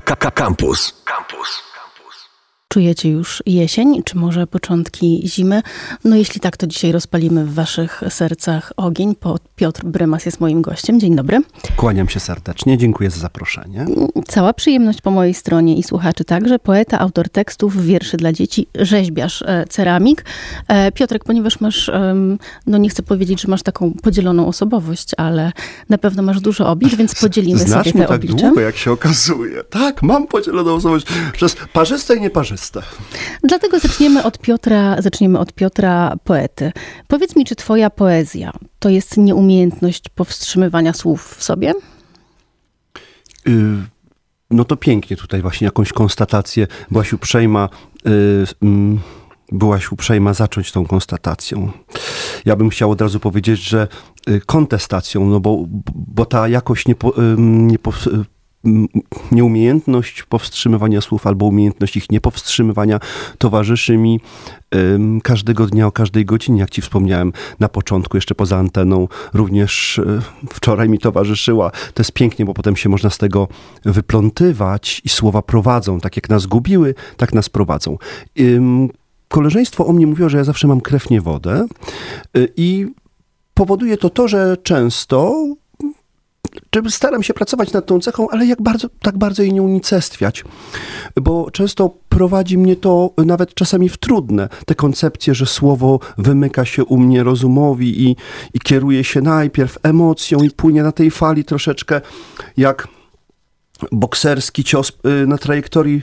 Campus. Campus. Czujecie już jesień, czy może początki zimy? No jeśli tak, to dzisiaj rozpalimy w waszych sercach ogień. Piotr Brymas jest moim gościem. Dzień dobry. Kłaniam się serdecznie, dziękuję za zaproszenie. Cała przyjemność po mojej stronie i słuchaczy także. Poeta, autor tekstów, wierszy dla dzieci, rzeźbiarz, e, ceramik. E, Piotrek, ponieważ masz, no nie chcę powiedzieć, że masz taką podzieloną osobowość, ale na pewno masz dużo oblicze, więc podzielimy Znasz sobie te tak oblicze. długo, jak się okazuje. Tak, mam podzieloną osobowość przez parzyste i nieparzyste. Dlatego zaczniemy od Piotra, zaczniemy od Piotra poety. Powiedz mi, czy twoja poezja to jest nieumiejętność powstrzymywania słów w sobie? Y, no to pięknie tutaj właśnie jakąś konstatację. Byłaś uprzejma, y, mm, byłaś uprzejma zacząć tą konstatacją. Ja bym chciał od razu powiedzieć, że y, kontestacją, no bo, bo ta jakość nie, po, nie po, nieumiejętność powstrzymywania słów albo umiejętność ich niepowstrzymywania towarzyszy mi każdego dnia o każdej godzinie, jak ci wspomniałem na początku, jeszcze poza anteną, również um, wczoraj mi towarzyszyła. To jest pięknie, bo potem się można z tego wyplątywać i słowa prowadzą. Tak jak nas gubiły, tak nas prowadzą. Koleżeństwo o mnie mówiło, że ja zawsze mam krew nie wodę y, i powoduje to to, że często staram się pracować nad tą cechą, ale jak bardzo, tak bardzo jej nie unicestwiać, bo często prowadzi mnie to nawet czasami w trudne, te koncepcje, że słowo wymyka się u mnie rozumowi i, i kieruje się najpierw emocją i płynie na tej fali troszeczkę jak bokserski cios y, na trajektorii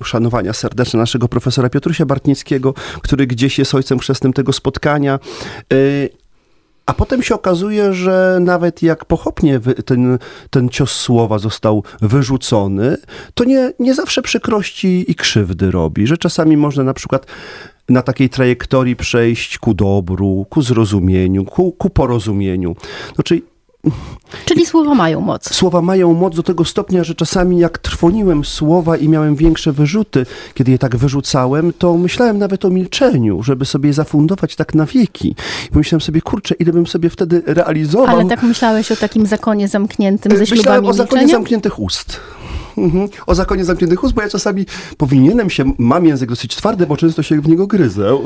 uszanowania serdeczne naszego profesora Piotrusia Bartnickiego, który gdzieś jest ojcem chrzestnym tego spotkania. A potem się okazuje, że nawet jak pochopnie ten, ten cios słowa został wyrzucony, to nie, nie zawsze przykrości i krzywdy robi, że czasami można na przykład na takiej trajektorii przejść ku dobru, ku zrozumieniu, ku, ku porozumieniu. No, czyli słowa mają moc. Słowa mają moc do tego stopnia, że czasami jak trwoniłem słowa i miałem większe wyrzuty, kiedy je tak wyrzucałem, to myślałem nawet o milczeniu, żeby sobie je zafundować tak na wieki. I pomyślałem sobie, kurczę, ile bym sobie wtedy realizował. Ale tak myślałeś o takim zakonie zamkniętym ze ślubami Myślałem o zakonie milczenia? zamkniętych ust. Mhm. O zakonie zamkniętych ust, bo ja czasami powinienem się, mam język dosyć twardy, bo często się w niego gryzę,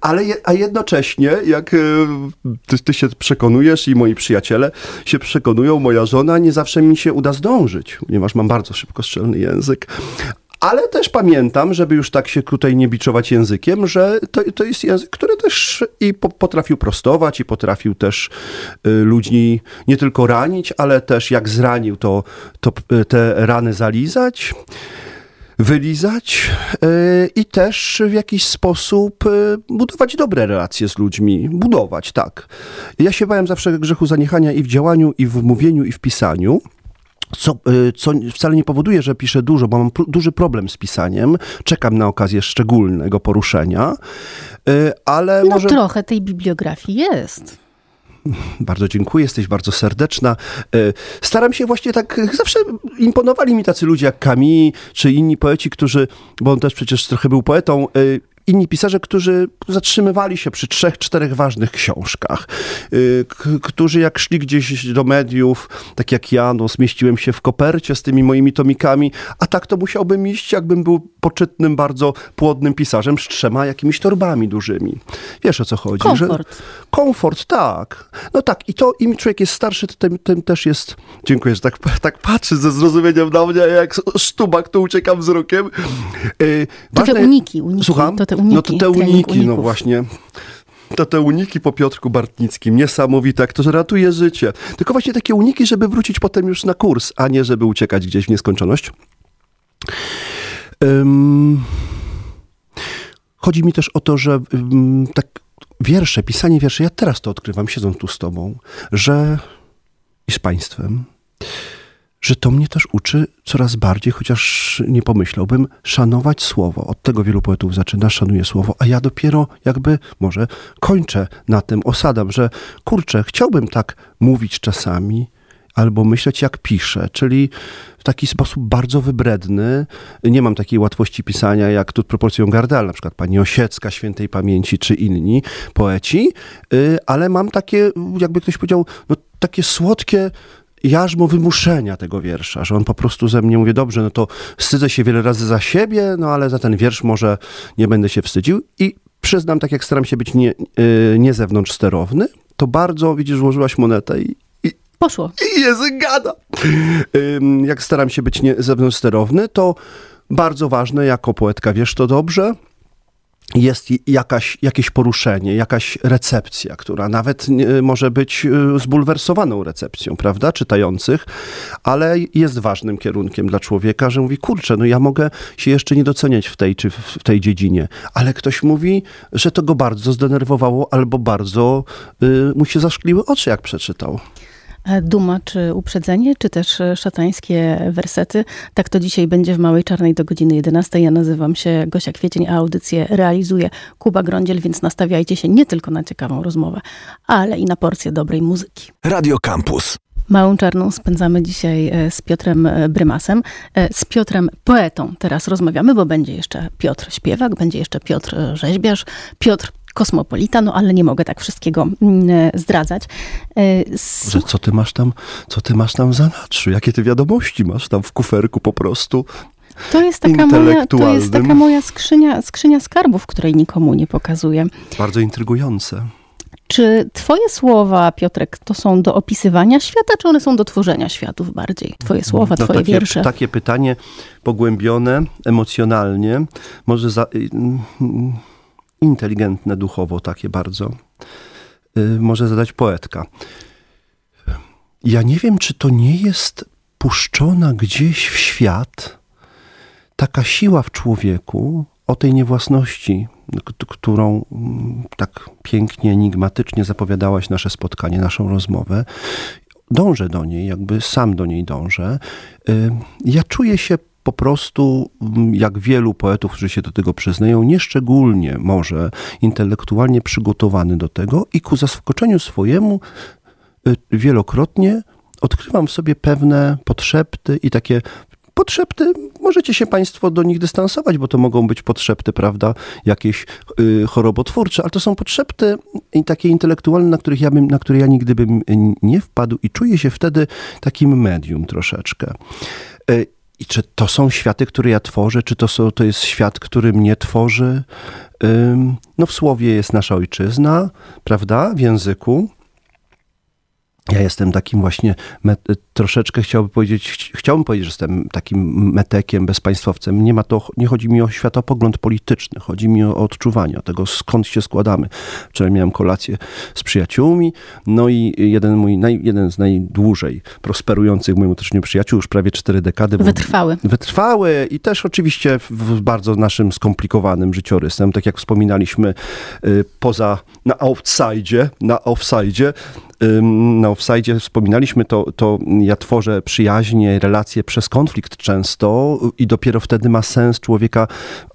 ale je, a jednocześnie, jak e, ty, ty, się przekonujesz i moi przyjaciele się przekonują, moja żona, nie zawsze mi się uda zdążyć, ponieważ mam bardzo szybko strzelny język. Ale też pamiętam, żeby już tak się tutaj nie biczować językiem, że to, to jest język, który też i po, potrafił prostować, i potrafił też y, ludzi nie tylko ranić, ale też jak zranił, to, to y, te rany zalizać wylizać yy, i też w jakiś sposób yy, budować dobre relacje z ludźmi. Budować, tak. Ja się bałem zawsze grzechu zaniechania i w działaniu, i w mówieniu, i w pisaniu. Co, co, wcale nie powoduje, że piszę dużo, bo mam duży problem z pisaniem. Czekam na okazję szczególnego poruszenia, ale no, może... trochę tej bibliografii jest. Bardzo dziękuję, jesteś bardzo serdeczna. Staram się właśnie tak, zawsze imponowali mi tacy ludzie jak Camille, czy inni poeci, którzy, bo on też przecież trochę był poetą, inni pisarze, którzy zatrzymywali się przy trzech, czterech ważnych książkach, y, którzy jak szli gdzieś do mediów, tak jak ja, no, zmieściłem się w kopercie z tymi moimi tomikami, a tak to musiałbym iść, jakbym był poczytnym, bardzo płodnym pisarzem z trzema jakimiś torbami dużymi. Wiesz o co chodzi? Komfort. Że, komfort, tak. No tak, i to im człowiek jest starszy, to tym, tym też jest, dziękuję, że tak, tak patrzy ze zrozumieniem na mnie, jak sztubak, to uciekam wzrokiem. Yy, to te uniki, uniki. Słucham? To te uniki, no to te uniki, no właśnie. To te uniki po Piotrku Bartnickim, niesamowite, to ratuje życie. Tylko właśnie takie uniki, żeby wrócić potem już na kurs, a nie żeby uciekać gdzieś w nieskończoność. Um, chodzi mi też o to, że um, tak wiersze, pisanie wierszy, ja teraz to odkrywam, siedząc tu z tobą, że i z państwem, że to mnie też uczy coraz bardziej, chociaż nie pomyślałbym, szanować słowo. Od tego wielu poetów zaczyna, szanuje słowo, a ja dopiero jakby może kończę na tym, osadam, że kurczę, chciałbym tak mówić czasami, albo myśleć jak piszę, czyli w taki sposób bardzo wybredny. Nie mam takiej łatwości pisania jak tu proporcją Gardel, na przykład pani Osiecka, świętej pamięci, czy inni poeci, ale mam takie, jakby ktoś powiedział, no takie słodkie jarzmo wymuszenia tego wiersza, że on po prostu ze mnie mówi, dobrze, no to wstydzę się wiele razy za siebie, no ale za ten wiersz może nie będę się wstydził i przyznam, tak jak staram się być nie, yy, nie zewnątrz sterowny, to bardzo, widzisz, złożyłaś monetę i, i Poszło. i język gada. Jak staram się być nie zewnątrz sterowny, to bardzo ważne, jako poetka wiesz to dobrze, jest jakaś, jakieś poruszenie, jakaś recepcja, która nawet może być y, zbulwersowaną recepcją, prawda, czytających, ale jest ważnym kierunkiem dla człowieka, że mówi, kurczę, no ja mogę się jeszcze nie doceniać w tej czy w w tej dziedzinie, ale ktoś mówi, że to go bardzo zdenerwowało albo bardzo y, mu się zaszkliły oczy, jak przeczytał. E, Duma czy uprzedzenie, czy też e, szatańskie wersety. Tak to dzisiaj będzie w Małej Czarnej do godziny 11. Ja nazywam się Gosia Kwiecień, a audycję realizuje Kuba Grądziel, więc nastawiajcie się nie tylko na ciekawą rozmowę, ale i na porcję dobrej muzyki. Radio Campus. Małą Czarną spędzamy dzisiaj e, z Piotrem Brymasem. Z Piotrem poetą teraz rozmawiamy, bo będzie jeszcze Piotr śpiewak, będzie jeszcze Piotr rzeźbiarz, Piotr kosmopolita, no ale nie mogę tak wszystkiego mm, e, zdradzać. E, s- Że co ty masz tam, co ty masz tam w zanadrzu? Jakie ty wiadomości masz tam w kuferku po prostu? To jest taka moja, to jest taka moja skrzynia, skrzynia skarbów, której nikomu nie pokazuję. Bardzo intrygujące. Czy twoje słowa, Piotrek, to są do opisywania świata, czy one są do tworzenia światów bardziej? Twoje słowa, No, twoje takie, wiersze. takie pytanie pogłębione, emocjonalnie, może za, inteligentne duchowo, takie bardzo, y, może zadać poetka. Ja nie wiem, czy to nie jest puszczona gdzieś w świat taka siła w człowieku o tej niewłasności, którą tak pięknie, enigmatycznie zapowiadałaś nasze spotkanie, naszą rozmowę. Dążę do niej, jakby sam do niej dążę. Y, Ja czuję się po prostu, mm, jak wielu poetów, którzy się do tego przyznają, nieszczególnie może intelektualnie przygotowany do tego i ku zaskoczeniu swojemu y, wielokrotnie odkrywam w sobie pewne podszepty i takie podszepty, możecie się Państwo do nich dystansować, bo to mogą być podszepty, prawda, jakieś y, chorobotwórcze, ale to są podszepty takie intelektualne, na, których ja bym, na które ja nigdy bym nie wpadł i czuję się wtedy takim medium troszeczkę. Y, I czy to są światy, które ja tworzę, czy to, są, to jest świat, który mnie tworzy? No w słowie jest nasza ojczyzna, prawda, w języku. Ja jestem takim właśnie, me, troszeczkę chciałbym powiedzieć, chci- chciałbym powiedzieć, że jestem takim metekiem, bezpaństwowcem. Nie ma to, nie chodzi mi o światopogląd polityczny, chodzi mi o odczuwanie, o tego skąd się składamy. Wczoraj miałem kolację z przyjaciółmi, no i jeden mój, naj, jeden z najdłużej prosperujących moim otoczeniu przyjaciół, już prawie cztery dekady. był- Wytrwały. wytrwały i też oczywiście w, w bardzo naszym skomplikowanym życiorysem, tak jak wspominaliśmy, y, poza, na outside, na offside, na offside wspominaliśmy, to, to ja tworzę przyjaźnie, relacje przez konflikt często i dopiero wtedy ma sens człowieka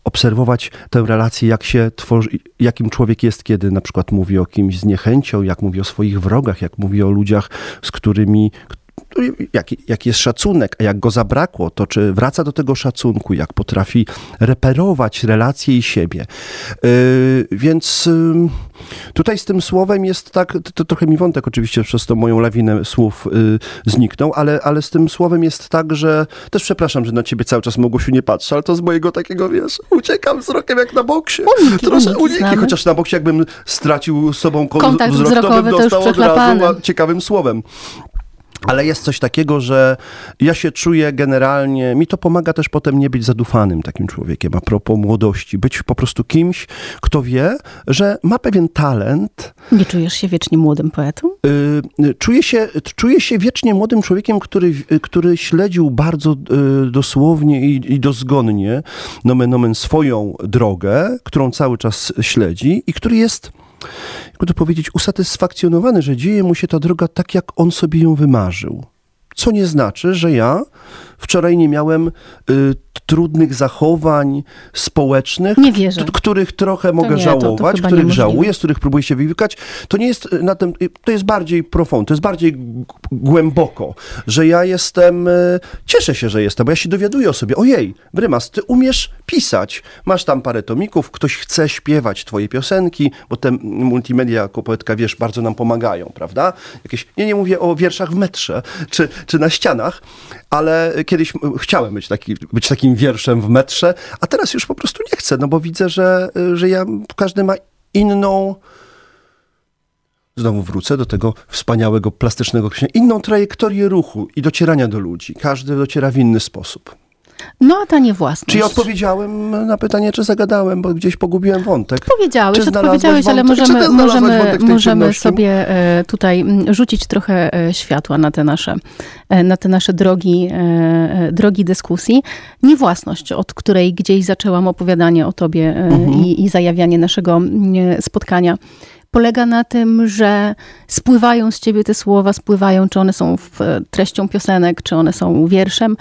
obserwować tę relację, jak się tworzy, jakim człowiek jest, kiedy na przykład mówi o kimś z niechęcią, jak mówi o swoich wrogach, jak mówi o ludziach, z którymi jaki, jaki jest szacunek, a jak go zabrakło, to czy wraca do tego szacunku, jak potrafi reperować relacje i siebie. Yy, więc yy, tutaj z tym słowem jest tak, to, trochę mi wątek oczywiście przez tą moją lawinę słów yy, zniknął, ale, ale z tym słowem jest tak, że też przepraszam, że na ciebie cały czas Mogosiu nie patrzę, ale to z mojego takiego, wiesz, uciekam wzrokiem jak na boksie. Uniki, Trosze, uniki uniki, znamy. chociaż na boksie jakbym stracił z sobą kon- Kontakt wzrok, to wzrokowy bym to już dostał od razu ciekawym słowem. Ale jest coś takiego, że ja się czuję generalnie, mi to pomaga też potem nie być zadufanym takim człowiekiem, a propos młodości. Być po prostu kimś, kto wie, że ma pewien talent, Nie czujesz się wiecznie młodym poetą? y, czuje się, czuje się wiecznie młodym człowiekiem, który, który śledził bardzo y, dosłownie i, i dozgonnie nomen omen swoją drogę, którą cały czas śledzi i który jest jakby to powiedzieć, usatysfakcjonowany, że dzieje mu się ta droga tak, jak on sobie ją wymarzył. Co nie znaczy, że ja wczoraj nie miałem y, trudnych zachowań społecznych, których trochę mogę nie, to- to żałować, chyba których żałuję, z których próbuję się wywikać. To nie jest y, na tym, y, to jest bardziej profund, to jest bardziej głęboko, że ja jestem, y, cieszę się, że jestem, bo ja się dowiaduję o sobie, ojej, Brymas, ty umiesz pisać, masz tam parę tomików, ktoś chce śpiewać twoje piosenki, bo te multimedia jako poetka, wiesz, bardzo nam pomagają, prawda? Jakieś, nie, nie mówię o wierszach w metrze, czy, czy na ścianach, ale kiedyś chciałem być, taki, być takim wierszem w metrze, a teraz już po prostu nie chcę, no bo widzę, że, że ja, każdy ma inną, znowu wrócę do tego wspaniałego plastycznego określenia, inną trajektorię ruchu i docierania do ludzi. Każdy dociera w inny sposób. No a ta niewłasność. Czy ja odpowiedziałem na pytanie, czy zagadałem, bo gdzieś pogubiłem wątek? Powiedziałeś, Czy odpowiedziałeś, ale wątek? Czy możemy, możemy, możemy sobie e, tutaj rzucić trochę e, światła na te nasze, e, na te nasze drogi, drogi dyskusji. Niewłasność, od której gdzieś zaczęłam opowiadanie o tobie Mhm. i, i zajawianie naszego spotkania. Polega na tym, że spływają z ciebie te słowa, spływają, czy one są treścią piosenek, czy one są wierszem.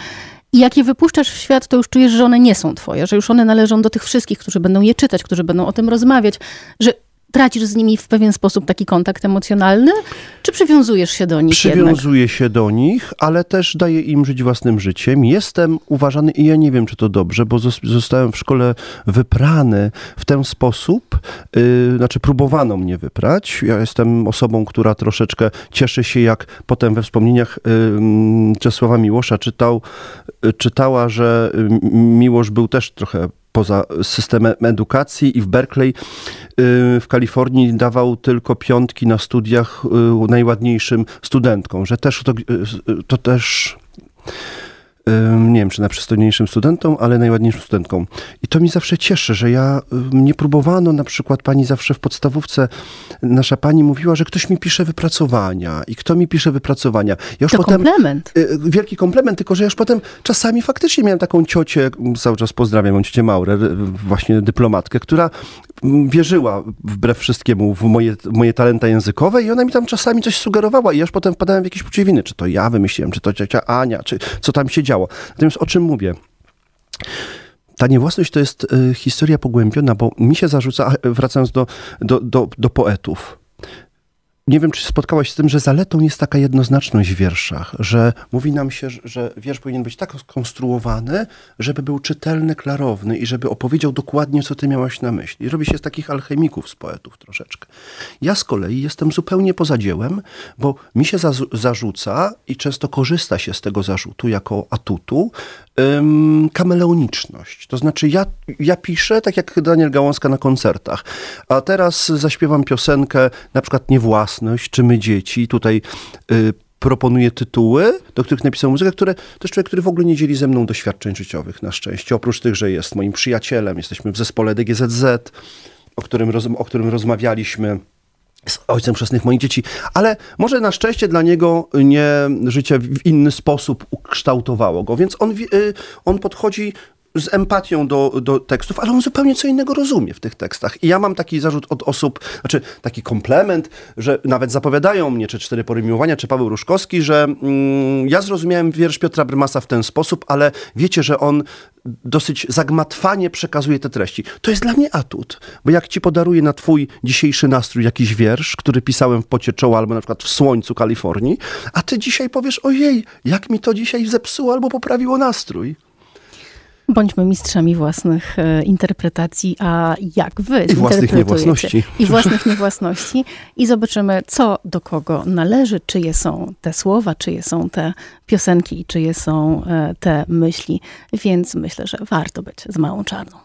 I jak je wypuszczasz w świat, to już czujesz, że one nie są twoje, że już one należą do tych wszystkich, którzy będą je czytać, którzy będą o tym rozmawiać, że tracisz z nimi w pewien sposób taki kontakt emocjonalny, czy przywiązujesz się do nich jednak? Przywiązuję się do nich, ale też daję im żyć własnym życiem. Jestem uważany, i ja nie wiem, czy to dobrze, bo zos- zostałem w szkole wyprany w ten sposób, yy, znaczy próbowano mnie wyprać. Ja jestem osobą, która troszeczkę cieszy się, jak potem we wspomnieniach yy, Czesława Miłosza czytał, yy, czytała, że yy, Miłosz był też trochę poza systemem edukacji i w Berkeley y, w Kalifornii dawał tylko piątki na studiach y, najładniejszym studentkom, że też to, y, to też nie wiem, czy najprzystojniejszym studentom, ale najładniejszym studentkom. I to mi zawsze cieszy, że ja y, nie próbowano, na przykład pani zawsze w podstawówce, nasza pani mówiła, że ktoś mi pisze wypracowania i kto mi pisze wypracowania. Ja już To potem, komplement. Y, wielki komplement, tylko że ja już potem czasami faktycznie miałem taką ciocię, cały czas pozdrawiam, mam ciocię Maurę, y, właśnie dyplomatkę, która wierzyła wbrew wszystkiemu w moje, moje talenta językowe i ona mi tam czasami coś sugerowała i ja już potem wpadałem w jakieś poczucie winy, czy to ja wymyśliłem, czy to ciocia Ania, czy co tam się działo. Natomiast o czym mówię? Ta niewłasność to jest y, historia pogłębiona, bo mi się zarzuca, wracając do, do, do, do poetów, nie wiem, czy spotkałaś się z tym, że zaletą jest taka jednoznaczność w wierszach, że mówi nam się, że- wiersz powinien być tak skonstruowany, żeby był czytelny, klarowny i żeby opowiedział dokładnie, co ty miałaś na myśli. Robi się z takich alchemików, z poetów troszeczkę. Ja z kolei jestem zupełnie poza dziełem, bo mi się zarzuca i często korzysta się z tego zarzutu jako atutu, ym, kameleoniczność. To znaczy ja, ja piszę tak jak Daniel Gałązka na koncertach, a teraz zaśpiewam piosenkę na przykład Niewłasność czy My Dzieci. Tutaj y, proponuję tytuły, do których napisał muzykę, które to jest człowiek, który w ogóle nie dzieli ze mną doświadczeń życiowych na szczęście. Oprócz tych, że jest moim przyjacielem, jesteśmy w zespole DGZZ, o którym, roz, o którym rozmawialiśmy z ojcem chrzestnych moich dzieci, ale może na szczęście dla niego nie życie w inny sposób ukształtowało go, więc on, y, on podchodzi z empatią do, do tekstów, ale on zupełnie co innego rozumie w tych tekstach. I ja mam taki zarzut od osób, znaczy taki komplement, że nawet zapowiadają mnie, czy Cztery Pory Miłowania, czy Paweł Różkowski, że mm, ja zrozumiałem wiersz Piotra Brymasa w ten sposób, ale wiecie, że on dosyć zagmatwanie przekazuje te treści. To jest dla mnie atut, bo jak ci podaruję na twój dzisiejszy nastrój jakiś wiersz, który pisałem w pocie czoła albo na przykład w słońcu Kalifornii, a ty dzisiaj powiesz, ojej, jak mi to dzisiaj zepsuło albo poprawiło nastrój. Bądźmy mistrzami własnych e, interpretacji, a jak wy I własnych niewłasności. I własnych niewłasności. I zobaczymy, co do kogo należy, czyje są te słowa, czyje są te piosenki, czyje są e, te myśli. Więc myślę, że warto być z małą czarną.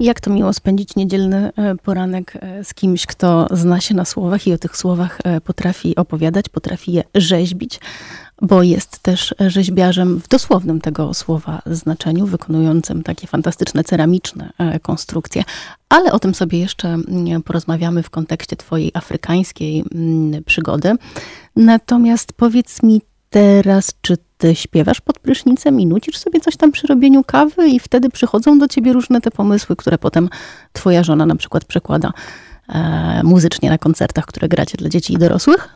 Jak to miło spędzić niedzielny e, poranek z kimś, kto zna się na słowach i o tych słowach potrafi opowiadać, potrafi je rzeźbić, bo jest też rzeźbiarzem w dosłownym tego słowa znaczeniu, wykonującym takie fantastyczne ceramiczne e, konstrukcje. Ale o tym sobie jeszcze mm, porozmawiamy w kontekście Twojej afrykańskiej mm, przygody. Natomiast powiedz mi teraz, czy Ty śpiewasz pod prysznicem i nucisz sobie coś tam przy robieniu kawy, i wtedy przychodzą do Ciebie różne te pomysły, które potem Twoja żona na przykład przekłada e, muzycznie na koncertach, które gracie dla dzieci i dorosłych?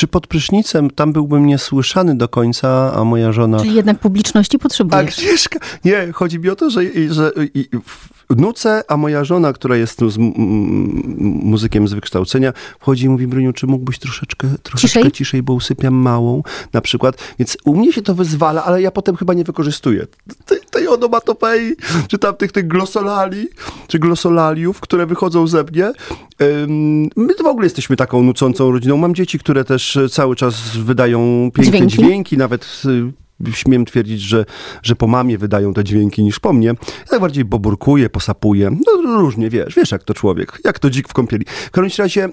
Czy pod prysznicem tam byłbym niesłyszany do końca, a moja żona... Czyli jednak publiczności potrzebujesz. Agnieszka, nie, chodzi mi o to, że, że nucę, a moja żona, która jest z muzykiem z wykształcenia, wchodzi i mówi, Bruniu, czy mógłbyś troszeczkę, troszeczkę ciszej? ciszej, bo usypiam małą na przykład. Więc u mnie się to wyzwala, ale ja potem chyba nie wykorzystuję tej, tej onomatopei, czy tam tych, tych glosolali, czy glosolaliów, które wychodzą ze mnie. My w ogóle jesteśmy taką nucącą rodziną. Mam dzieci, które też cały czas wydają piękne dźwięki, dźwięki nawet y, śmiem twierdzić, że, że po mamie wydają te dźwięki niż po mnie. Ja bardziej boburkuję, posapuję. No różnie, wiesz, wiesz jak to człowiek, jak to dzik w kąpieli. W każdym razie e,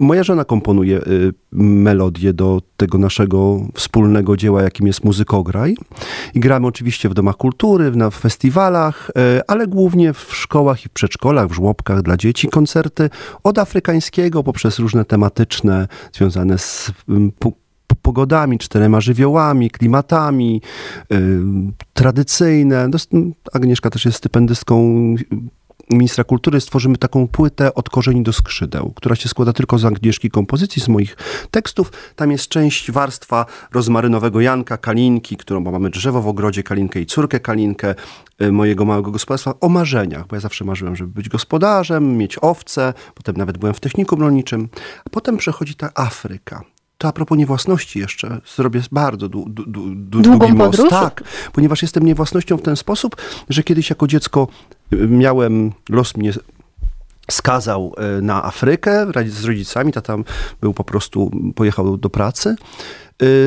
Moja żona komponuje y, melodię do tego naszego wspólnego dzieła, jakim jest muzykograj. I gramy oczywiście w domach kultury, na festiwalach, y, ale głównie w szkołach i w przedszkolach, w żłobkach dla dzieci. Koncerty od afrykańskiego poprzez różne tematyczne związane z pogodami, czterema żywiołami, klimatami, y, tradycyjne. Agnieszka też jest stypendystką ministra kultury stworzymy taką płytę od korzeni do skrzydeł, która się składa tylko z Agnieszki kompozycji, z moich tekstów. Tam jest część warstwa rozmarynowego Janka, Kalinki, którą mamy drzewo w ogrodzie, Kalinkę i córkę Kalinkę, y, mojego małego gospodarstwa, o marzeniach, bo ja zawsze marzyłem, żeby być gospodarzem, mieć owce, potem nawet byłem w technikum rolniczym. A potem przechodzi ta Afryka. To a propos niewłasności jeszcze zrobię bardzo du, du, du, długi most. Tak, ponieważ jestem niewłasnością w ten sposób, że kiedyś jako dziecko miałem, los mnie skazał e, na Afrykę z rodzicami, tata był po prostu, pojechał do pracy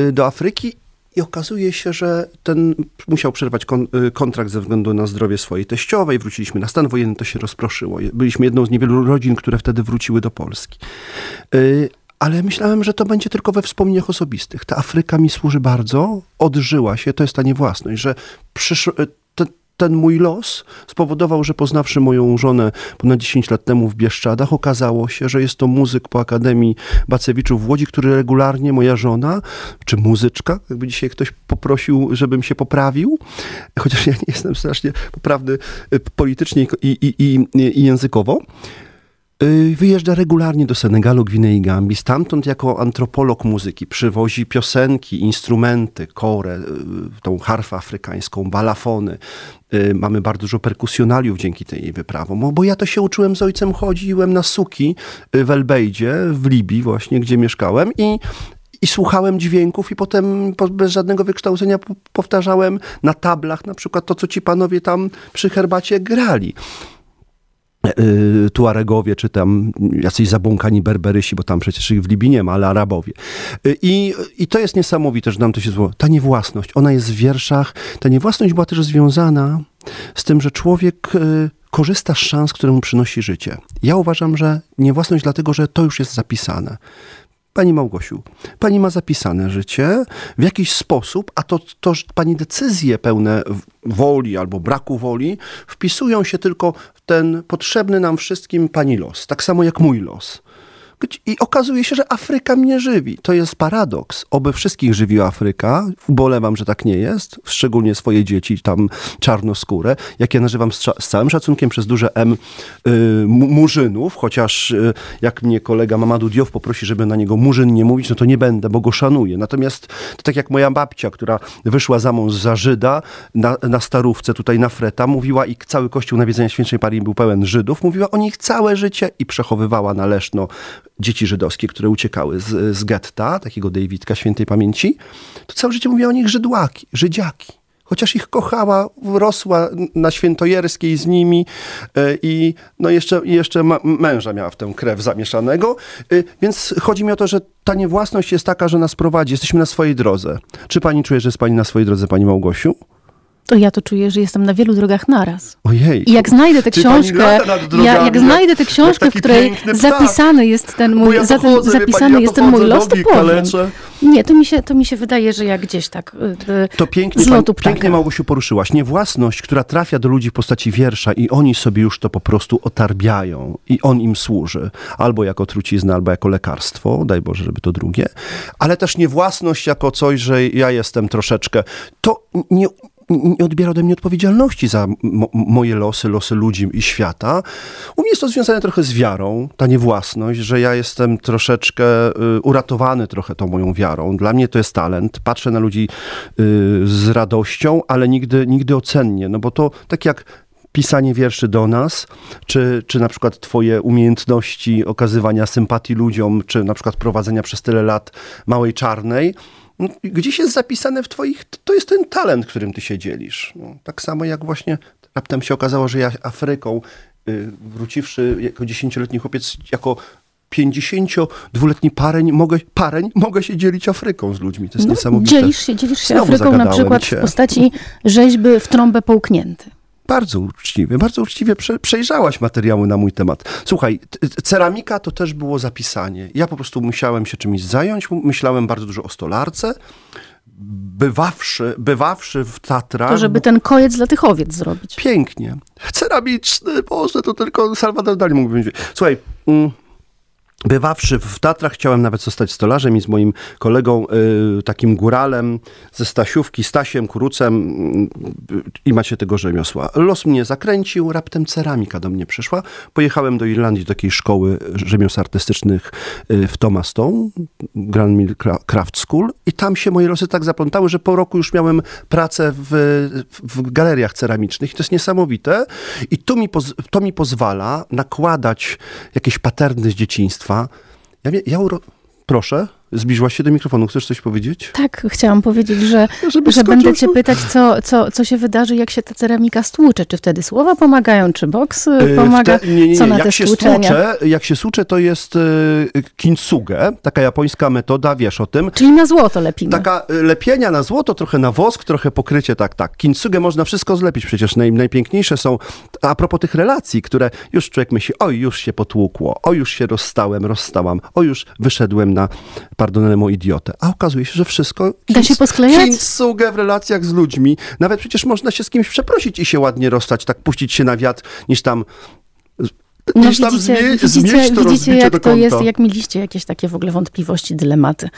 e, do Afryki i okazuje się, że ten musiał przerwać e, kontrakt ze względu na zdrowie swojej teściowej. Wróciliśmy na stan wojenny, to się rozproszyło. Byliśmy jedną z niewielu rodzin, które wtedy wróciły do Polski. Ale myślałem, że to będzie tylko we wspomnieniach osobistych. Ta Afryka mi służy bardzo, odżyła się, to jest ta niewłasność, że przyszło, ten mój los spowodował, że poznawszy moją żonę ponad 10 lat temu w Bieszczadach, okazało się, że jest to muzyk po Akademii Bacewiczów w Łodzi, który regularnie, moja żona, czy muzyczka, jakby dzisiaj ktoś poprosił, żebym się poprawił, chociaż ja nie jestem strasznie poprawny y, politycznie i, i, i, i językowo, wyjeżdża regularnie do Senegalu, Gwinei i Gambii. Stamtąd jako antropolog muzyki przywozi piosenki, instrumenty, korę, y, tą harfę afrykańską, balafony. Y, mamy bardzo dużo perkusjonaliów dzięki tej wyprawom. Bo ja to się uczyłem z ojcem, chodziłem na suki w Elbejdzie, w Libii właśnie, gdzie mieszkałem i i słuchałem dźwięków i potem bez żadnego wykształcenia powtarzałem na tablach na przykład to, co ci panowie tam przy herbacie grali. Y, Tuaregowie, czy tam jacyś zabłąkani Berberysi, bo tam przecież ich w Libii nie ma, ale Arabowie. Y, I, I to jest niesamowite, że nam to się zło. Ta niewłasność, ona jest w wierszach. Ta niewłasność była też związana z tym, że człowiek y, korzysta z szans, które mu przynosi życie. Ja uważam, że niewłasność dlatego, że to już jest zapisane. Pani Małgosiu, pani ma zapisane życie w jakiś sposób, a to, to pani decyzje pełne woli albo braku woli wpisują się tylko w ten potrzebny nam wszystkim pani los, tak samo jak mój los. I okazuje się, że Afryka mnie żywi. To jest paradoks. Oby wszystkich żywiła Afryka. Ubolewam, że tak nie jest. Szczególnie swoje dzieci, tam czarnoskóre. Jak ja nazywam z, z całym szacunkiem przez duże M y, murzynów, chociaż y, jak mnie kolega Mamadou Diof poprosi, żeby na niego murzyn nie mówić, no to nie będę, bo go szanuję. Natomiast to tak jak moja babcia, która wyszła za mąż za Żyda na, na starówce tutaj na Freta, mówiła i cały kościół nawiedzenia świętej Marii był pełen Żydów, mówiła o nich całe życie i przechowywała na Leszno dzieci żydowskie, które uciekały z, z getta, takiego Davidka świętej pamięci, to całe życie mówiła o nich Żydłaki, Żydziaki. Chociaż ich kochała, rosła na Świętojerskiej z nimi e, i no jeszcze, jeszcze męża miała w tę krew zamieszanego. E, więc chodzi mi o to, że ta niewłasność jest taka, że nas prowadzi. Jesteśmy na swojej drodze. Czy pani czuje, że jest pani na swojej drodze, pani Małgosiu? To ja to czuję, że jestem na wielu drogach naraz. Ojej. I jak znajdę tę książkę, ja, jak znajdę tę książkę, w której zapisany jest ten mój, ja zatem, zapisany pani, ja jest ten mój los, to powiem. Nie, to mi, się, to mi się wydaje, że jak gdzieś tak y, To pięknie, z lotu pan, pięknie Małgosiu poruszyłaś. Niewłasność, która trafia do ludzi w postaci wiersza i oni sobie już to po prostu otarbiają i on im służy. Albo jako trucizna, albo jako lekarstwo, daj Boże, żeby to drugie. Ale też niewłasność jako coś, że ja jestem troszeczkę... To nie, nie odbiera ode mnie odpowiedzialności za mo moje losy, losy ludzi i świata. U mnie jest to związane trochę z wiarą, ta niewłasność, że ja jestem troszeczkę y, uratowany trochę tą moją wiarą. Dla mnie to jest talent. Patrzę na ludzi y, z radością, ale nigdy, nigdy ocennie, no bo to tak jak pisanie wierszy do nas, czy, czy na przykład twoje umiejętności okazywania sympatii ludziom, czy na przykład prowadzenia przez tyle lat Małej Czarnej, gdzieś jest zapisane w twoich, to jest ten talent, którym ty się dzielisz. No, tak samo jak właśnie raptem się okazało, że ja Afryką, y, wróciwszy jako dziesięcioletni chłopiec, jako 52-letni pareń mogę, pareń mogę się dzielić Afryką z ludźmi. To jest no, niesamowite. Dzielisz się, dzielisz się Znowu Afryką na przykład cię. w postaci rzeźby w trąbę połknięty bardzo uczciwie, bardzo uczciwie prze, przejrzałaś materiały na mój temat. Słuchaj, ceramika to też było zapisanie. Ja po prostu musiałem się czymś zająć, myślałem bardzo dużo o stolarce. Bywawszy, bywawszy w Tatrach... To żeby ten kojec dla tych owiec zrobić. Pięknie. Ceramiczny, Boże, to tylko Salvador Dali mógłby powiedzieć. Słuchaj, mm, Bywawszy w Tatrach, chciałem nawet zostać stolarzem i z moim kolegą, y, takim góralem ze Stasiówki, Stasiem Kurucem y, i macie tego rzemiosła. Los mnie zakręcił, raptem ceramika do mnie przyszła. Pojechałem do Irlandii, do takiej szkoły rzemiosł artystycznych y, w Thomastown, Grand Mill Craft School i tam się moje losy tak zaplątały, że po roku już miałem pracę w, w galeriach ceramicznych i to jest niesamowite i to mi, to mi pozwala nakładać jakieś paterny z dzieciństwa, ja, ja uro... Proszę. Zbliżyłaś się do mikrofonu. Chcesz coś powiedzieć? Tak, chciałam powiedzieć, że, że będę cię pytać, co, co, co się wydarzy, jak się ta ceramika stłucze. Czy wtedy słowa pomagają, czy boks y, pomaga? Te, nie, nie, co na jak te się stłucze, Jak się stłucze, to jest y, kintsuge, taka japońska metoda, wiesz o tym. Czyli na złoto lepimy. Taka y, lepienia na złoto, trochę na wosk, trochę pokrycie, tak, tak. Kintsuge można wszystko zlepić, przecież naj, najpiękniejsze są, a propos tych relacji, które już człowiek myśli, oj, już się potłukło, o, już się rozstałem, rozstałam, o, już wyszedłem na pardonemo idiotę. A okazuje się, że wszystko da się posklejać? Kinsugę w relacjach z ludźmi. Nawet przecież można się z kimś przeprosić i się ładnie rozstać, tak puścić się na wiatr, niż tam no widzicie, zmie- widzicie, to widzicie jak to jest, jak mieliście jakieś takie w ogóle wątpliwości, dylematy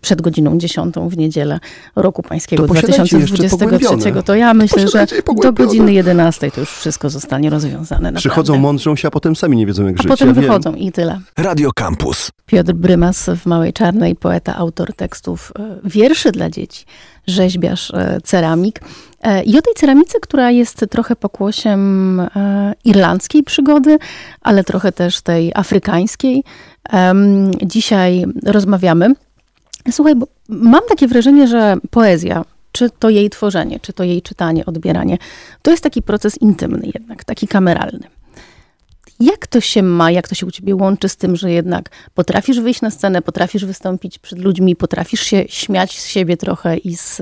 przed godziną 10 w niedzielę roku pańskiego 2023, to ja myślę, że do godziny 11 to już wszystko zostanie rozwiązane. Naprawdę. Przychodzą, mądrzą się, a potem sami nie wiedzą jak a żyć. potem ja wychodzą wiem. i tyle. Radio Campus. Piotr Brymas w Małej Czarnej, poeta, autor tekstów e, wierszy dla dzieci rzeźbiarz, e, ceramik. E, I o tej ceramice, która jest trochę pokłosiem e, irlandzkiej przygody, ale trochę też tej afrykańskiej, dzisiaj rozmawiamy. Słuchaj, bo mam takie wrażenie, że poezja, czy to jej tworzenie, czy to jej czytanie, odbieranie, to jest taki proces intymny jednak, taki kameralny. Jak to się ma, jak to się u ciebie łączy z tym, że jednak potrafisz wyjść na scenę, potrafisz wystąpić przed ludźmi, potrafisz się śmiać z siebie trochę i z,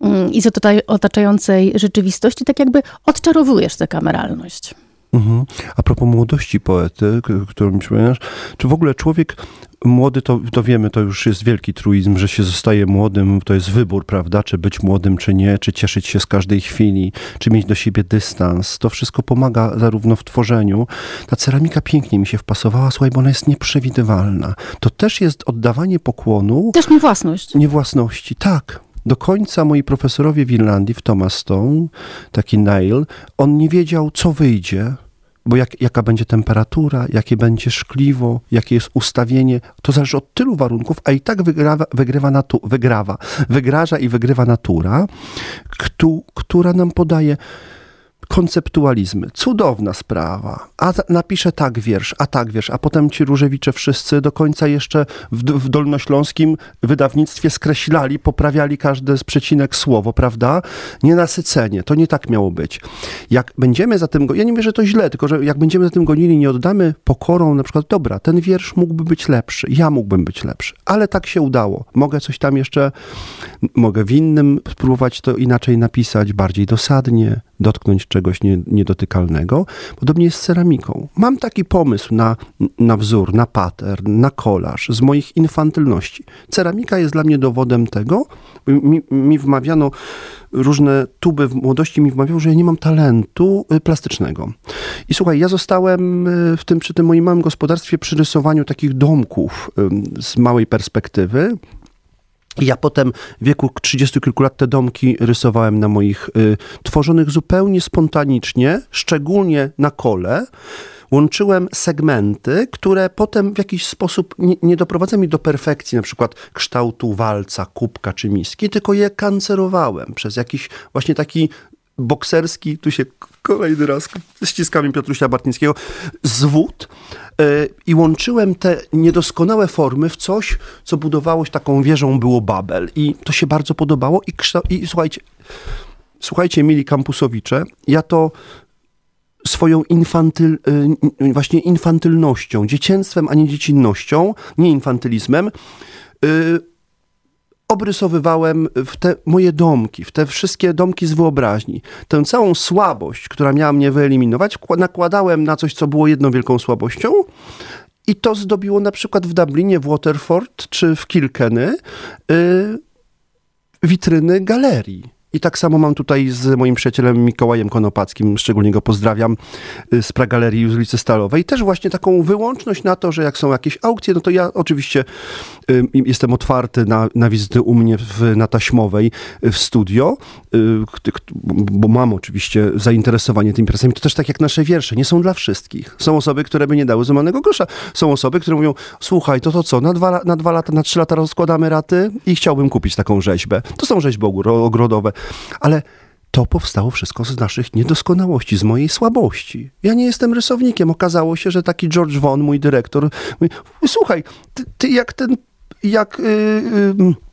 mm, i z otaczającej rzeczywistości, tak jakby odczarowujesz tę kameralność. Mhm. A propos młodości poety, którą mi przypominasz, czy w ogóle człowiek młody, to, to wiemy, to już jest wielki truizm, że się zostaje młodym, to jest wybór, prawda, czy być młodym, czy nie, czy cieszyć się z każdej chwili, czy mieć do siebie dystans. To wszystko pomaga zarówno w tworzeniu. Ta ceramika pięknie mi się wpasowała, słuchaj, bo ona jest nieprzewidywalna. To też jest oddawanie pokłonu. Też niewłasność. Niewłasności, tak do końca moi profesorowie w Irlandii, w Thomastown, taki Neil, on nie wiedział, co wyjdzie, bo jak, jaka będzie temperatura, jakie będzie szkliwo, jakie jest ustawienie, to zależy od tylu warunków, a i tak wygrawa, wygrywa natu, wygrawa, wygraża i wygrywa natura, która nam podaje konceptualizmy. Cudowna sprawa. A napiszę tak wiersz, a tak wiersz, a potem ci Różewicze wszyscy do końca jeszcze w, w dolnośląskim wydawnictwie skreślali, poprawiali każde z przecinek słowo, prawda? Nienasycenie. To nie tak miało być. Jak będziemy za tym, ja nie mówię, że to źle, tylko że jak będziemy za tym gonili, nie oddamy pokorą na przykład, dobra, ten wiersz mógłby być lepszy, ja mógłbym być lepszy, ale tak się udało. Mogę coś tam jeszcze, mogę w innym spróbować to inaczej napisać, bardziej dosadnie, dotknąć czegoś nie, niedotykalnego. Podobnie jest z ceramiką. Mam taki pomysł na, na wzór, na pattern, na kolaż z moich infantylności. Ceramika jest dla mnie dowodem tego. Mi, mi wmawiano, różne tuby w młodości mi wmawiały, że ja nie mam talentu y, plastycznego. I słuchaj, ja zostałem y, w tym, przy tym moim małym gospodarstwie przy rysowaniu takich domków z małej perspektywy Ja potem w wieku 30 kilku lat te domki rysowałem na moich y, tworzonych zupełnie spontanicznie, szczególnie na kole. Łączyłem segmenty, które potem w jakiś sposób nie, nie doprowadzały mi do perfekcji, na przykład kształtu walca, kubka czy miski, tylko je kancerowałem przez jakiś właśnie taki bokserski, tu się kolejny raz ściskami Piotrusia Bartnickiego, zwód i łączyłem te niedoskonałe formy w coś, co budowało się taką wieżą było Babel. I to się bardzo podobało i, i słuchajcie, słuchajcie, mili kampusowicze, ja to swoją infantyl, yy, właśnie infantylnością, dziecięctwem, a nie dziecinnością, nie infantylizmem, yy, obrysowywałem w te moje domki, w te wszystkie domki z wyobraźni. Tę całą słabość, która miała mnie wyeliminować, nakładałem na coś, co było jedną wielką słabością. I to zdobiło na przykład w Dublinie, w Waterford czy w Kilkenny yy, witryny galerii. I tak samo mam tutaj z moim przyjacielem Mikołajem Konopackim, szczególnie go pozdrawiam, y, z Pragalerii z ulicy Stalowej. Też właśnie taką wyłączność na to, że jak są jakieś aukcje, no to ja oczywiście y, jestem otwarty na, na wizyty u mnie w, na Taśmowej y, w studio, bo mam oczywiście zainteresowanie tymi pracami. To też tak jak nasze wiersze, nie są dla wszystkich. Są osoby, które by nie dały złamanego grosza. Są osoby, które mówią, słuchaj, to to co, na dwa, na dwa lata, na trzy lata rozkładamy raty i chciałbym kupić taką rzeźbę. To są rzeźby ogrodowe ale to powstało wszystko z naszych niedoskonałości, z mojej słabości. Ja nie jestem rysownikiem. Okazało się, że taki George Von, mój dyrektor, mówi, słuchaj, ty, ty jak ten, jak... Yy, yy,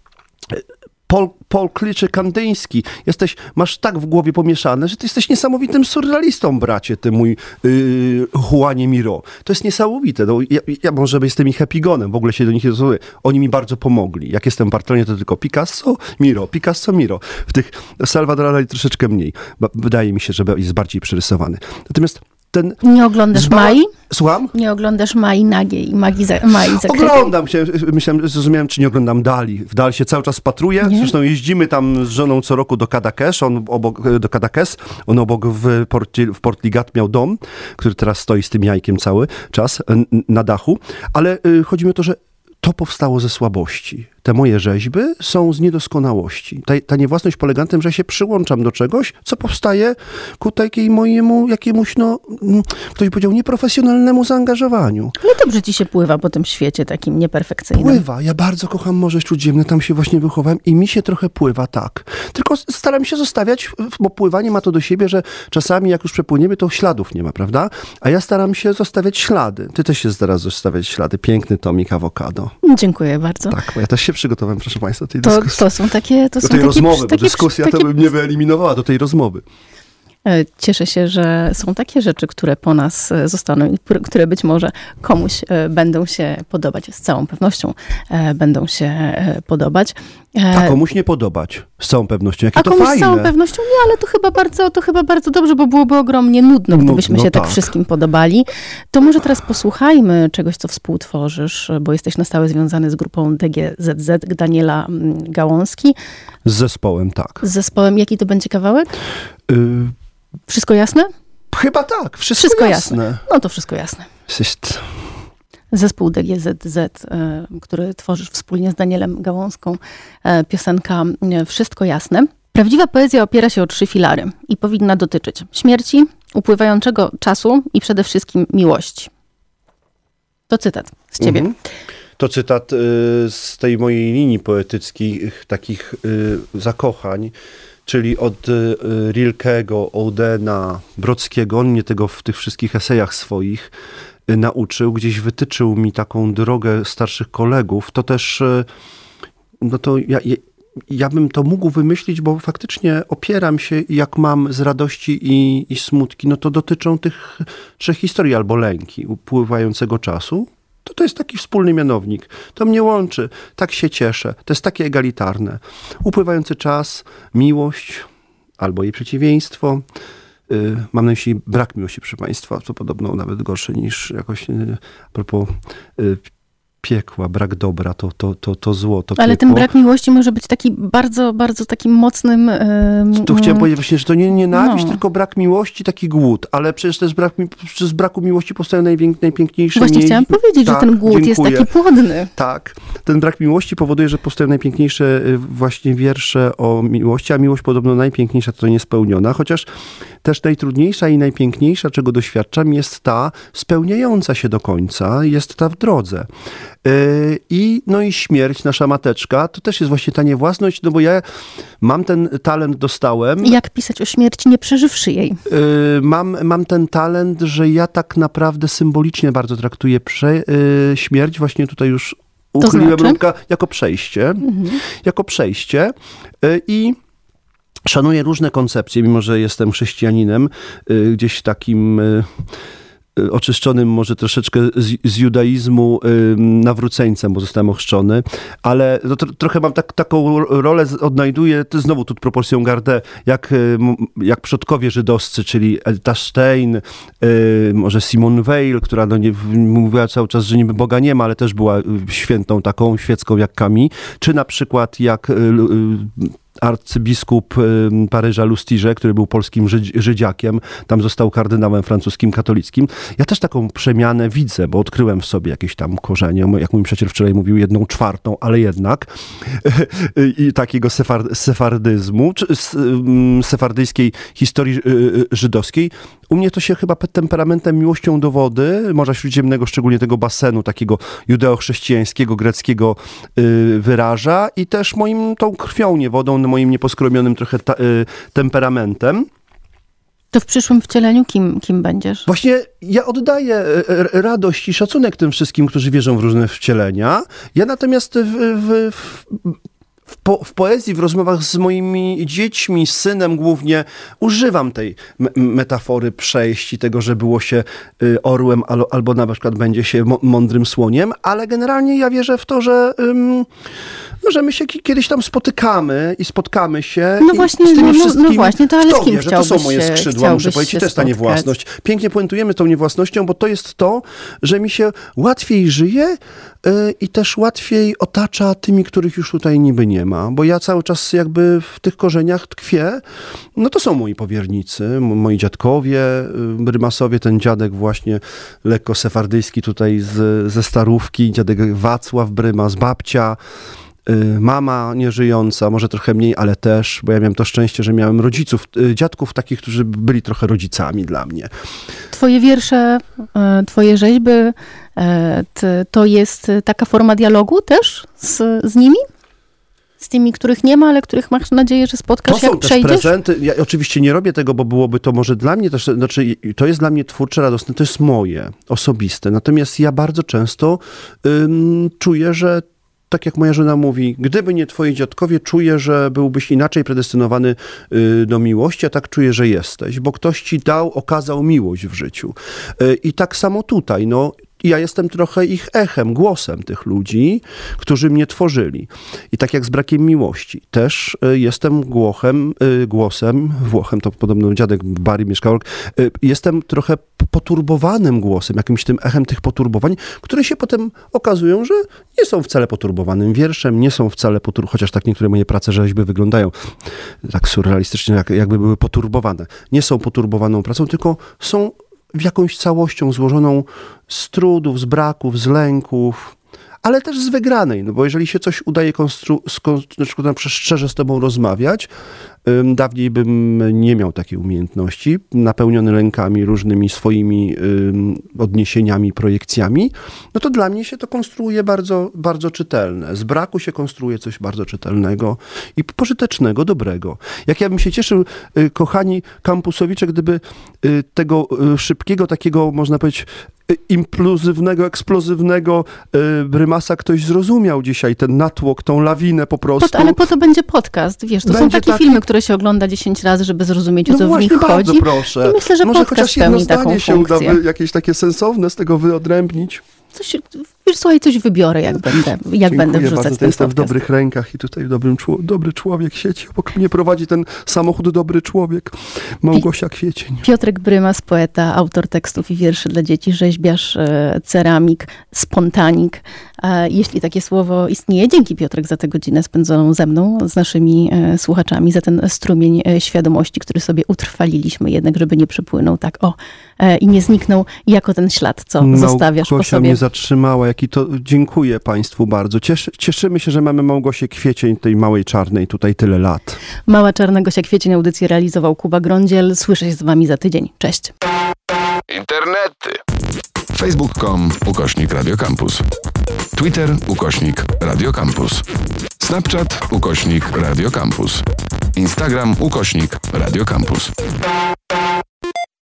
Paul, Paul Kliczy Kandyński. Jesteś, masz tak w głowie pomieszane, że ty jesteś niesamowitym surrealistą, bracie, ty mój yy, Juanie Miro. To jest niesamowite. No, ja, ja może jestem ich epigonem, w ogóle się do nich nie. Oni mi bardzo pomogli. Jak jestem w Barcelonie, to tylko Picasso, Miro, Picasso, Miro. W tych Salvador Dali troszeczkę mniej. Wydaje mi się, że jest bardziej przerysowany. Natomiast ten... Nie oglądasz. Mai? Słucham? Nie oglądasz Mai nagiej, Magii za, Mai Oglądam się, myślałem, zrozumiałem, czy nie oglądam Dali. W Dal się cały czas patruję, nie? zresztą jeździmy tam z żoną co roku do Kadakesz, on obok, do Kadakes, on obok w, Porti, w Port Ligat miał dom, który teraz stoi z tym jajkiem cały czas na dachu, ale y, chodzi mi o to, że to powstało ze słabości. Te moje rzeźby są z niedoskonałości. Ta, ta niewłasność polega na tym, że się przyłączam do czegoś, co powstaje ku takiej mojemu jakiemuś, no, mm, ktoś powiedział, nieprofesjonalnemu zaangażowaniu. No dobrze ci się pływa po tym świecie takim nieperfekcyjnym. Pływa. Ja bardzo kocham Morze Śródziemne, tam się właśnie wychowałem i mi się trochę pływa, tak. Tylko staram się zostawiać, bo pływanie ma to do siebie, że czasami jak już przepłyniemy, to śladów nie ma, prawda? A ja staram się zostawiać ślady. Ty też się starasz zostawiać ślady. Piękny tomik awokado. Dziękuję bardzo. Tak, bo ja też się przygotowałem, proszę Państwa, do tej to, dyskusji. To są takie... To do tej rozmowy, takie, bo dyskusja takie, to by mnie wyeliminowała do tej rozmowy. E, cieszę się, że są takie rzeczy, które po nas e, zostaną i które być może komuś e, będą się podobać. Z całą pewnością będą się podobać. A komuś nie podobać, z całą pewnością. Jakie A to komuś fajne. z całą pewnością nie, ale to chyba bardzo, to chyba bardzo dobrze, bo byłoby ogromnie nudno, gdybyśmy no, się tak. tak wszystkim podobali. To może teraz posłuchajmy czegoś, co współtworzysz, bo jesteś na stałe związany z grupą DGZZ Daniela mm, Gałązki. Z zespołem, tak. Z zespołem. Jaki to będzie kawałek? Y wszystko jasne? Chyba tak, wszystko, wszystko jasne. jasne. No to wszystko jasne. Jest... Zespół DGZZ, e, który tworzysz wspólnie z Danielem Gałązką, e, piosenka e, Wszystko jasne. Prawdziwa poezja opiera się o trzy filary i powinna dotyczyć śmierci, upływającego czasu i przede wszystkim miłości. To cytat z ciebie. Mhm. To cytat z tej mojej linii poetyckich, takich zakochań czyli od Rilkego, Oudena, Brockiego, on mnie tego w tych wszystkich esejach swoich nauczył, gdzieś wytyczył mi taką drogę starszych kolegów, to też, y, no to ja, ja bym to mógł wymyślić, bo faktycznie opieram się, jak mam z radości i, i smutki, no to dotyczą tych trzech historii albo lęki upływającego czasu, to to jest taki wspólny mianownik. To mnie łączy. Tak się cieszę. To jest takie egalitarne. Upływający czas, miłość albo jej przeciwieństwo. Y, mam na myśli brak miłości, proszę Państwa, co podobno nawet gorsze niż jakoś y, a propos y, piekła, brak dobra, to, to, to, to zło, to Ale piekło. ten brak miłości może być taki bardzo, bardzo takim mocnym... Yy, Tu chciałem powiedzieć właśnie, że to nie nienawiść, No. tylko brak miłości, taki głód, ale przecież to jest brak, z braku miłości powstają najpiękniejsze Właśnie mniej- chciałam powiedzieć, tak, że ten głód dziękuję. jest taki płodny. Tak, ten brak miłości powoduje, że powstają najpiękniejsze y, właśnie wiersze o miłości, a miłość podobno najpiękniejsza to niespełniona, chociaż też najtrudniejsza i najpiękniejsza, czego doświadczam, jest ta spełniająca się do końca, jest ta w drodze. Y, I, no i śmierć, nasza mateczka, to też jest właśnie ta niewłasność, no bo ja mam ten talent, dostałem, Jak pisać o śmierci, nie przeżywszy jej? Y, mam, mam ten talent, że ja tak naprawdę symbolicznie bardzo traktuję prze, śmierć, właśnie tutaj już uchyliłem znaczy? rąbka, jako przejście, jako przejście y, i szanuję różne koncepcje, mimo że jestem chrześcijaninem, y, gdzieś takim y, oczyszczonym może troszeczkę z, z judaizmu y, nawróceńcem, bo zostałem ochrzczony, ale no, tro, trochę mam tak, taką rolę, odnajduję, to znowu tu proporcją gardę, jak, y, jak przodkowie żydowscy, czyli Elta Stein, y, może Simone Weil, która no, nie, mówiła cały czas, że niby Boga nie ma, ale też była y, świętą taką, świecką jak Kami, czy na przykład jak y, y, arcybiskup Paryża Lustiże, który był polskim Żydzi- Żydziakiem, tam został kardynałem francuskim katolickim. Ja też taką przemianę widzę, bo odkryłem w sobie jakieś tam korzenie, jak mój przyjaciel wczoraj mówił, jedną czwartą, ale jednak i takiego sefar, sefardyzmu, sefardyjskiej historii y, y, żydowskiej. U mnie to się chyba pod temperamentem, miłością do wody, Morza Śródziemnego, szczególnie tego basenu takiego judeo-chrześcijańskiego, greckiego y, wyraża i też moim tą krwią, nie wodą, moim nieposkromionym trochę ta, y, temperamentem. To w przyszłym wcieleniu kim, kim będziesz? Właśnie ja oddaję e, e, radość i szacunek tym wszystkim, którzy wierzą w różne wcielenia. Ja natomiast w, w, w, w, po, w poezji, w rozmowach z moimi dziećmi, z synem głównie, używam tej me- metafory przejść i tego, że było się y, orłem albo, albo na przykład będzie się mądrym słoniem, ale generalnie ja wierzę w to, że, ym, no, że my się ki- kiedyś tam spotykamy i spotkamy się No właśnie, z tymi no- no- no właśnie, to ale kto z kim wie, że to są moje skrzydła, muszę powiedzieć, to jest ta niewłasność. Pięknie puentujemy tą niewłasnością, bo to jest to, że mi się łatwiej żyje y, i też łatwiej otacza tymi, których już tutaj niby nie ma. Bo ja cały czas jakby w tych korzeniach tkwię. No to są moi powiernicy, moi dziadkowie, y, Brymasowie, ten dziadek właśnie lekko sefardyjski tutaj z, ze Starówki, dziadek Wacław Brymas, babcia, mama nieżyjąca, może trochę mniej, ale też, bo ja miałem to szczęście, że miałem rodziców, y, dziadków takich, którzy byli trochę rodzicami dla mnie. Twoje wiersze, e, twoje rzeźby, to jest taka forma dialogu też z, z nimi? Z tymi, których nie ma, ale których masz nadzieję, że To spotkasz, są jak też przejdziesz? prezenty. Ja oczywiście nie robię tego, bo byłoby to może dla mnie też, znaczy to jest dla mnie twórcze, radosne, to jest moje, osobiste. Natomiast ja bardzo często ym, czuję, że tak jak moja żona mówi, gdyby nie twoi dziadkowie, czuję, że byłbyś inaczej predestynowany y, do miłości, a tak czuję, że jesteś, bo ktoś ci dał, okazał miłość w życiu. Y, I tak samo tutaj, no, ja jestem trochę ich echem, głosem tych ludzi, którzy mnie tworzyli. I tak jak z brakiem miłości, też y, jestem głochem, y, głosem, Włochem, to podobno dziadek Barry mieszkał, y, jestem trochę poturbowanym głosem, jakimś tym echem tych poturbowań, które się potem okazują, że nie są wcale poturbowanym wierszem, nie są wcale potur... chociaż tak niektóre moje prace rzeźby wyglądają tak surrealistycznie, jak, jakby były poturbowane. Nie są poturbowaną pracą, tylko są w jakąś całością złożoną z trudów, z braków, z lęków, ale też z wygranej, no bo jeżeli się coś udaje konstru- skon- szczerze z tobą rozmawiać, dawniej bym nie miał takiej umiejętności, napełniony lękami, różnymi swoimi odniesieniami, projekcjami, no to dla mnie się to konstruuje bardzo, bardzo czytelne. Z braku się konstruuje coś bardzo czytelnego i pożytecznego, dobrego. Jak ja bym się cieszył, y, kochani kampusowicze, gdyby y, tego y, szybkiego, takiego, można powiedzieć, impluzywnego, eksplozywnego brymasa ktoś zrozumiał dzisiaj, ten natłok, tą lawinę po prostu. Po, ale po to będzie podcast, wiesz, to są Będzie takie taki- filmy, które się ogląda 10 razy, żeby zrozumieć, o no co w właśnie, nich bardzo chodzi. proszę. I myślę, że Może podcast chociaż jedno pełni taką zdanie się uda funkcję. wy- jakieś takie sensowne z tego wyodrębnić. Coś, Wiesz, słuchaj, coś wybiorę, jak będę, jak Dziękuję będę wrzucać bardzo, ten jestem w dobrych rękach i tutaj dobrym, dobry człowiek siedzi. Obok mnie prowadzi ten samochód dobry człowiek. Małgosia Kwiecień. Piotrek Brymas, poeta, autor tekstów i wierszy dla dzieci, rzeźbiarz, e, ceramik, spontanik. E, Jeśli takie słowo istnieje, dzięki Piotrek za tę godzinę spędzoną ze mną, z naszymi e, słuchaczami, za ten strumień świadomości, który sobie utrwaliliśmy jednak, żeby nie przepłynął tak o i nie zniknął jako ten ślad, co zostawiasz po Małgosia sobie. mnie zatrzymała, to... Dziękuję Państwu bardzo. Cieszy, cieszymy się, że mamy Małgosię Kwiecień, tej małej czarnej, tutaj tyle lat. Mała Czarnego się Kwiecień audycję realizował Kuba Grądziel. Słyszę się z wami za tydzień. Cześć. Internety. Facebook.com ukośnik Radiocampus. Twitter ukośnik Radiocampus. Snapchat ukośnik Radiocampus. Instagram ukośnik Radiocampus.